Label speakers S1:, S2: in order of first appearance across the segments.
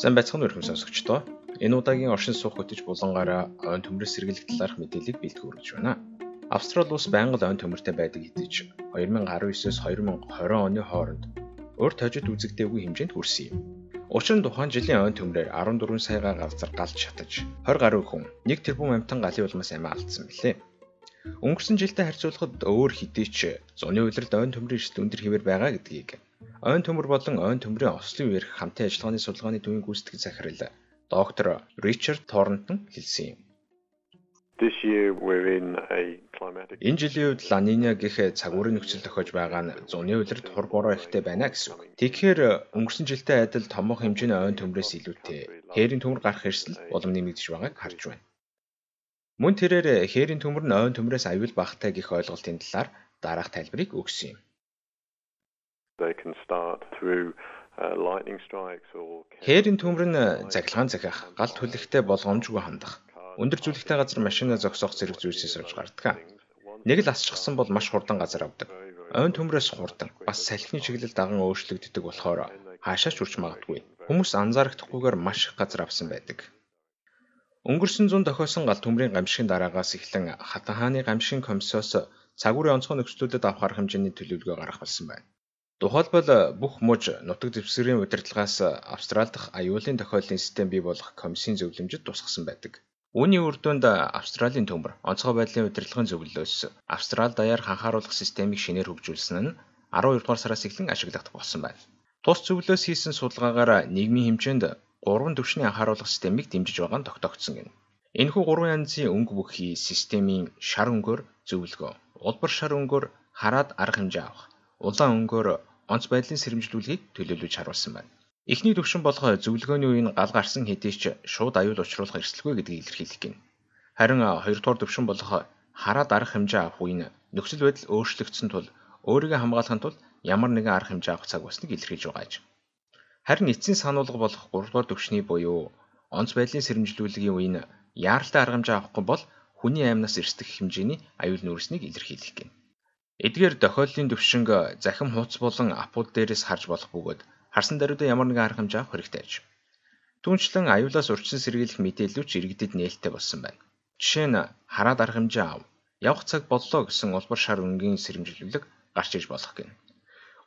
S1: Сайн байцгаана уу хүмүүс сонсогчдоо. Энэ удаагийн оршин суух хөтөж булангаараа ойн төмрөөс сэргийлэх талаарх мэдээллийг бэлтгэж хүргэж байна. Австрали улс байнга ойн төмөртэй байдаг хэдиж 2019-с 2020 оны хооронд урд тожид үзэгдээгүй хэмжээнд хүрсэн юм. Учир нь тухайн жилийн ойн төмрөөр 14 саяга газар галж шатаж 20 гаруй хүн 1 тэрбум амтан галын улмаас амиа алдсан билээ. Өнгөрсөн жилдээ харьцуулахад өөр хэдий ч зуны үйлрэлд ойн төмрийн эрсдэл өндөр хэвээр байгаа гэдгийг ойн төмөр болон ойн төмрийн ослын үерх хамтын ажиллагааны судалгааны төвийн гүйцэтгэх захирал доктор Ричард Торнтон хэлсэн юм. Энэ жилийн үед Ланиня гэх цагуурын нөхцөл тохиож байгаа нь зуны үйлрэлд хур бороо ихтэй байна гэсэн үг. Тэгэхээр өнгөрсөн жилтэй адил томоохон хэмжээний ойн төмрөөс илүүтэй хээрийн төмөр гарах эрсдэл улам нэмэгдэж байгааг харж байна. Мөн тэрээр хээрийн төмөр нь ойн төмрөөс аюул багтай гэх ойлголтын талаар дараах тайлбарыг өгсөн юм. Хээрийн төмөр нь захилгаан захиах, галт хүлэгтэй болгоомжгүй хандах, өндөр зүйлэгтэй газар машина зогсоох зэрэг зүйлсээс болж гардаг. Нэг л асчихсан бол маш хурдан газар авдаг. Ойн төмрөөс хурдан бас салхины чиглэл даган өөрчлөгддөг болохоор хаашаач үрч магадгүй. Хүмүүс анзаарахдахгүйгээр маш их газар авсан байдаг. Өнгөрсөн зуун тохиосон гал төмрийн гамшигын дараагаас эхлэн Хатан хааны гамшигын комиссоос цагуурын онцгой нөхцлүүдэд авах хэмжээний төлөвлөгөө гаргах болсон байна. Тухайлбал бүх муж нутаг дэвсгэрийн удирдлагаас Австрали дахь аюулын тохиолдлын систем бий болгох комиссийн зөвлөмжөд тусгасан байдаг. Үүний үр дүнд Австралийн төмөр онцгой байдлын удирдлагын зөвлөлөөс Австрали даяар ханхааруулах системийг шинээр хөгжүүлсэн нь 12 дугаар сараас эхлэн ашиглагдах болсон байна. Тус зөвлөлөөс хийсэн судалгаагаар нийгмийн хэмжээнд гурван түвшний анхааруулах системийг дэмжиж байгаа нь тогтоогдсон гэнэ. Энэхүү гурван янзын өнгө бүхий системийн шар өнгөөр зөвлөгөө, улбар шар өнгөөр хараад арга хэмжээ авах, улаан өнгөөр онц байдлын сэрэмжлүүлгийг төлөөлөж харуулсан байна. Эхний төвшин болох зөвлөгөөний үеийн гал гарсан хэдий ч шууд аюул учруулах эрсдэлгүй гэдгийг илэрхийлэх гин. Харин хоёрдугаар төвшин болох хараад арга хэмжээ авах үеийн нөхцөл байдал өөрчлөгдсөн тул өөрийгөө хамгаалахын тулд ямар нэгэн арга хэмжээ авах цаг болсныг илэрхийлж байгаа аж. Харин эцсийн сануулга болох 3 дугаар төвшний буюу онц байдлын сэрэмжлүүлгийн үеийн яаралтай арга хэмжээ авахгүй бол хүний аймнаас эрсдэх хэмжээний аюул нүүрснийг илэрхийлэх гэнэ. Эдгээр тохиоллын төвшинг захим хууц болон апууд дээрээс харж болох бөгөөд харсан даруйдаа ямар нэгэн арга хэмжээ авах хэрэгтэй аж. Түүнчлэн аюулаас урьдчилан сэргийлэх мэдээллүүч иргэдэд нээлттэй болсон байна. Жишээ нь хараад арга хэмжээ ав. Явах цаг боллоо гэсэн улбар шар өнгийн сэрэмжлүүлэг гарч иж болох гэнэ.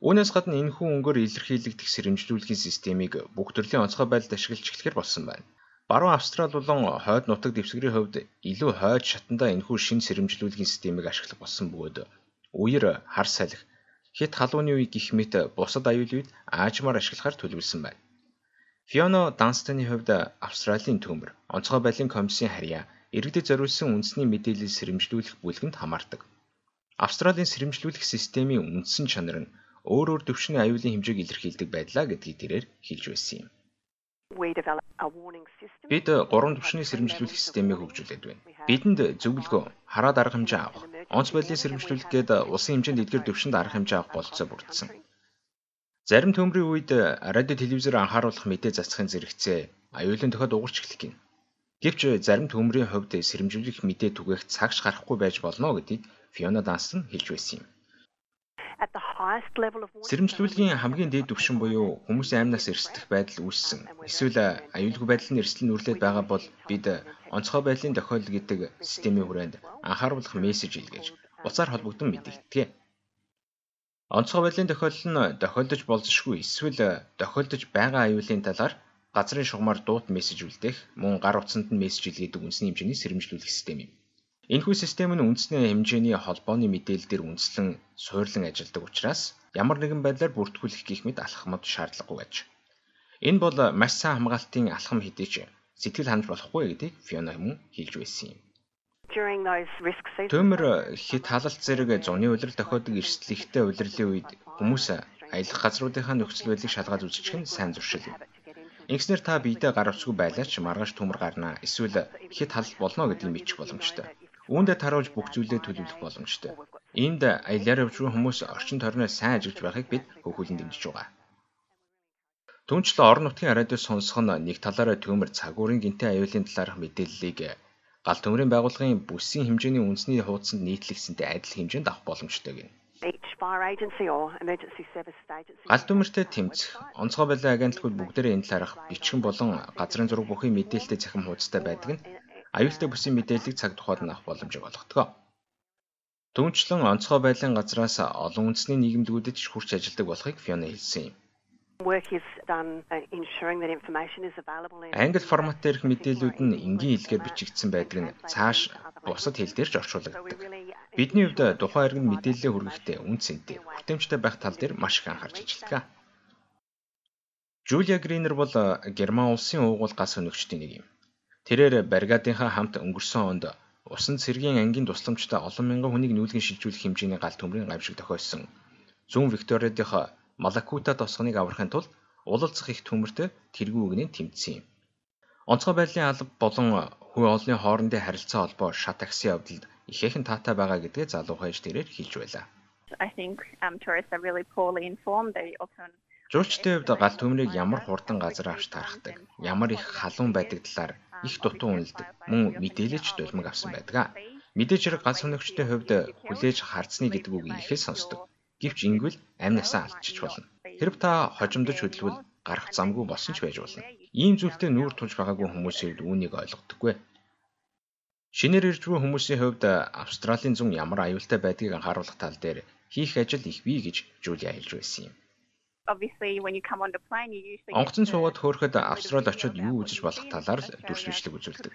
S1: Үүнээс гадна энэхүү өнгөөр илэрхийлэгдэх сэрэмжлүүлгийн системийг бүх төрлийн онцгой байдалд ашиглаж эхлэхээр болсон байна. Баруун Австрали болон хойд нутаг дэвсгэрийн хувьд илүү хойд шатандаа энэхүү шин сэрэмжлүүлгийн системийг ашиглах болсон бөгөөд үер хар салхи хит халууны үе гих мэт бусад аюулын үед аажмаар ашиглахаар төлөвлөсөн байна. Фиона Данстаны хувьд Австралийн төмөр онцгой байдлын комиссийн харьяа иргэдэд зориулсан үндэсний мэдээлэл сэрэмжлүүлэх бүлгэнд хамаардаг. Австралийн сэрэмжлүүлэх системийн үндсэн чанар нь өөр өөр төвшний аюулын хэмжээг илэрхийлдэг байдлаа гэдгийг тэрээр хэлж байсан юм. Бид гурван төвшний сэрэмжлүүлэх системийг хөгжүүлээд байна. Бидэнд зөвлөгөө, хараад арга хэмжээ авах, онц байдлын сэрэмжлүүлэх гээд улсын хэмжээнд эдгээр төвшөнд арга хэмжээ авах болцоо бүрдсэн. Зарим төмрийн үед радио телевизээр анхааруулах мэдээ засахын зэрэгцээ аюулын тохиод угарч эхлэх гин. Гэвч зарим төмрийн хувьд сэрэмжлүүлэх мэдээ түгээх цагш гарахгүй байж болно гэдгийг Фиона Данстон хэлж байсан юм. Сэрэмжлүүлгийн хамгийн дээд түвшин буюу хүмүүсийн аймнаас эрсдэх байдал үүссэн. Эсвэл аюулгүй байдлын эрсдэл нүрлээд байгаа бол бид онцгой байдлын тохиолдол гэдэг системийн хүрээнд анхааруулах мессеж илгээж уцаар холбогдсон мэдэгдэгэ. Онцгой байдлын тохиолдол нь тохиолдож болзошгүй эсвэл тохиолдож байгаа аюулын талаар газрын шугамар дуут мессеж үлдээх, мөн гар утсанд нь мессеж илгээдэг үндэсний хэмжээний сэрэмжлүүлэх систем юм. Энэхүү систем нь үндэсний хэмжээний холбооны мэдээлэл дээр үндэслэн суйрлан ажилладаг учраас ямар нэгэн байдлаар бүртгүүлэх гих мэт алхмад шаардлагагүй байж. Энэ бол маш сайн хамгаалтын алхам хэдий ч сэтгэл ханаж болохгүй гэдгийг Фиона мөн хэлж байсан юм. Төмөр хит халалт зэрэг зуны улирал тохиодог эрсдлэгтэй улирлын үед хүмүүс аялах газруудынхаа нөхцөл байдлыг шалгаад үзчих нь сайн зуршил юм. Ингэснээр та биедээ гар утсгүй байлаач маргааш төмөр гарнаа эсвэл хит халалт болно гэдгийг мэдчих боломжтой. Үүндээ таруулж бүх зүйлээ төлөвлөх боломжтой. Энд аялаар явж буй хүмүүс орчин тойрноо сайн ажиллаж байхыг бид хөвгүүлэн дэмжиж байгаа. Түүнчлэн орон нутгийн радио сонсох нь нэг талаараа төмөр цагуурын гинтийн аюулын талаарх мэдээллийг гал төмрийн байгууллагын бүсийн хэмжээний үндэсний хуудсанд нийтлэгсэнтэй адил хэмжээнд авах боломжтой гэнэ. Галт өмөртэй тэмцэх, онцгой байлаа агентлагууд бүгдээрээ энэ талаарх бичгэн болон газрын зураг бүхий мэдээлэлтэй цахим хуудастай байдаг нь аюултай бүсийн мэдээллийг цаг тухайд нь авах боломжийг олгодог. Түүнчлэн онцгой байдлын газраас олон үндэсний нийгэмдгүүдэд ч хурц ажилдаг болохыг Фиона хэлсэн юм. Англи формат дээрх мэдээллүүд нь энгийн хэлээр бичигдсэн байдаг нь цааш бусад хэл дээр ч орчуулагддаг. Бидний хувьд тухайн иргэн мэдээлэлээ хүргэхдээ үн цэнтэй, хүртээмжтэй байх тал дээр маш их анхаарч ажилладаг. Жулия Гринер бол Герман улсын уугуул гас өнөгчдийн нэг юм. Тэрээр бригадынхаа хамт өнгөрсөн онд усан цэргийн ангийн тусламжтай олон мянган хүнийг нүүлгэн шилжүүлэх хэмжээний гал төмрийн гамшиг тохиолсон. Зүүн Викториадынхаа Малакута тосгоныг аврахын тулд уулалцах их төмөртэй тэргүй үгнээ тэмцсэн юм. Онцгой байдлын алба болон хүү олонны хоорондын харилцаа холбоо шат такси явдалд ихээхэн таатай байгаа гэдгээ залуу хаяж тэрээр хэлж байлаа. Жуулчдын хувьд гал төмрийг ямар хурдан газар авч тарахдаг, ямар их халуун байдаг талаар их дутуу үнэлдэг, мөн мэдээлэлч дулмаг авсан байдаг. Мэдээж хэрэг ганц өнөгчдийн хувьд хүлээж харцны гэдэг үг ихэд сонсдог. Гэвч ингэвэл амнасаа алдчих болно. Хэрв та хожимдож хөдөлвөл гарах замгүй болсон ч байж болно. Ийм зүйлтэй нүүр тулж байгаагүй хүмүүсийн хувьд үүнийг ойлгодоггүй. Шинээр ирж буй хүмүүсийн хувьд Австралийн зүүн ямар аюултай байдгийг анхааруулах тал дээр хийх ажил их бий гэж Жулия хэлж байсан юм. Онгоцон суугаад хөөрөхөд Австрали очиод юу үзэж болох талаар л дүрс бичлэг үзүүлдэг.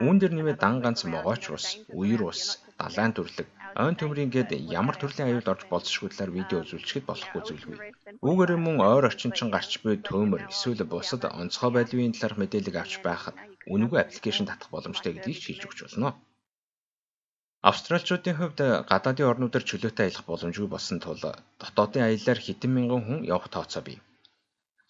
S1: Үүн дээр нэмээд дан ганц могооч ус, үер ус, далайн төрлөг, ойн төмрийн гээд ямар төрлийн аюул орж болцшгүй талаар видео үзүүлчихэд болохгүй зүйлгүй. Үүгээр мөн ойр орчинчин гарч буй төмөр эсвэл бусад онцгой байдлын талаарх мэдээлэл авч байхад үнэгүй аппликейшн татах боломжтой гэдгийг ч хэлж өгч болно. Австралчуудын хувьд гадаадын орнуудаар чөлөөтэй аялах боломжгүй болсон тул дотоодын аяллаар хэдэн мянган хүн явах тооцоо бий.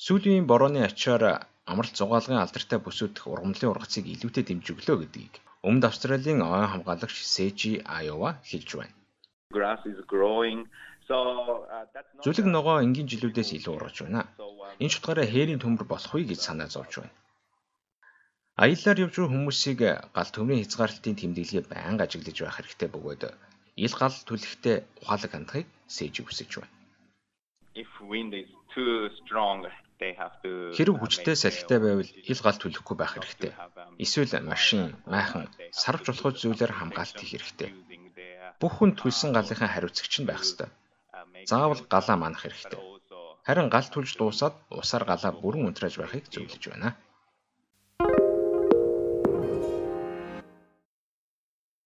S1: Сүүлийн борооны ачаар амралт зугаалгын алдартай бүсүүдх ургамлын ургацыг илүүтэй дэмжиж өглөө гэдгийг Өмнөд Австралийн ойн хамгаалагч Сэжи Айова хэлж байна. Зүлэг ногоо энгийн жилүүдээс илүү ургаж байна. Энэ ч утгаараа хээрийн төмөр болох үе гэж санаа зовж байна. Аяллаар явж буй хүмүүсийг гал төмрийн хязгаарлалтын тэмдэглэгээ байнга ажиглаж байх хэрэгтэй бөгөөд ил гал түлхтээ ухаалаг хандахыг сэж үсэж байна. Хэрэг хүчтэй салхитай байвал ил гал түлхэхгүй байх хэрэгтэй. Эсвэл машин, майхан, сарвч болох зүйлээр хамгаалт хийх хэрэгтэй. Бүх хүн төлсөн галынхаа хариуцагч нь байх ёстой. Заавал галаа манах хэрэгтэй. Харин гал түлж дуусаад усаар галаа бүрэн унтрааж байхыг зөвлөж байна.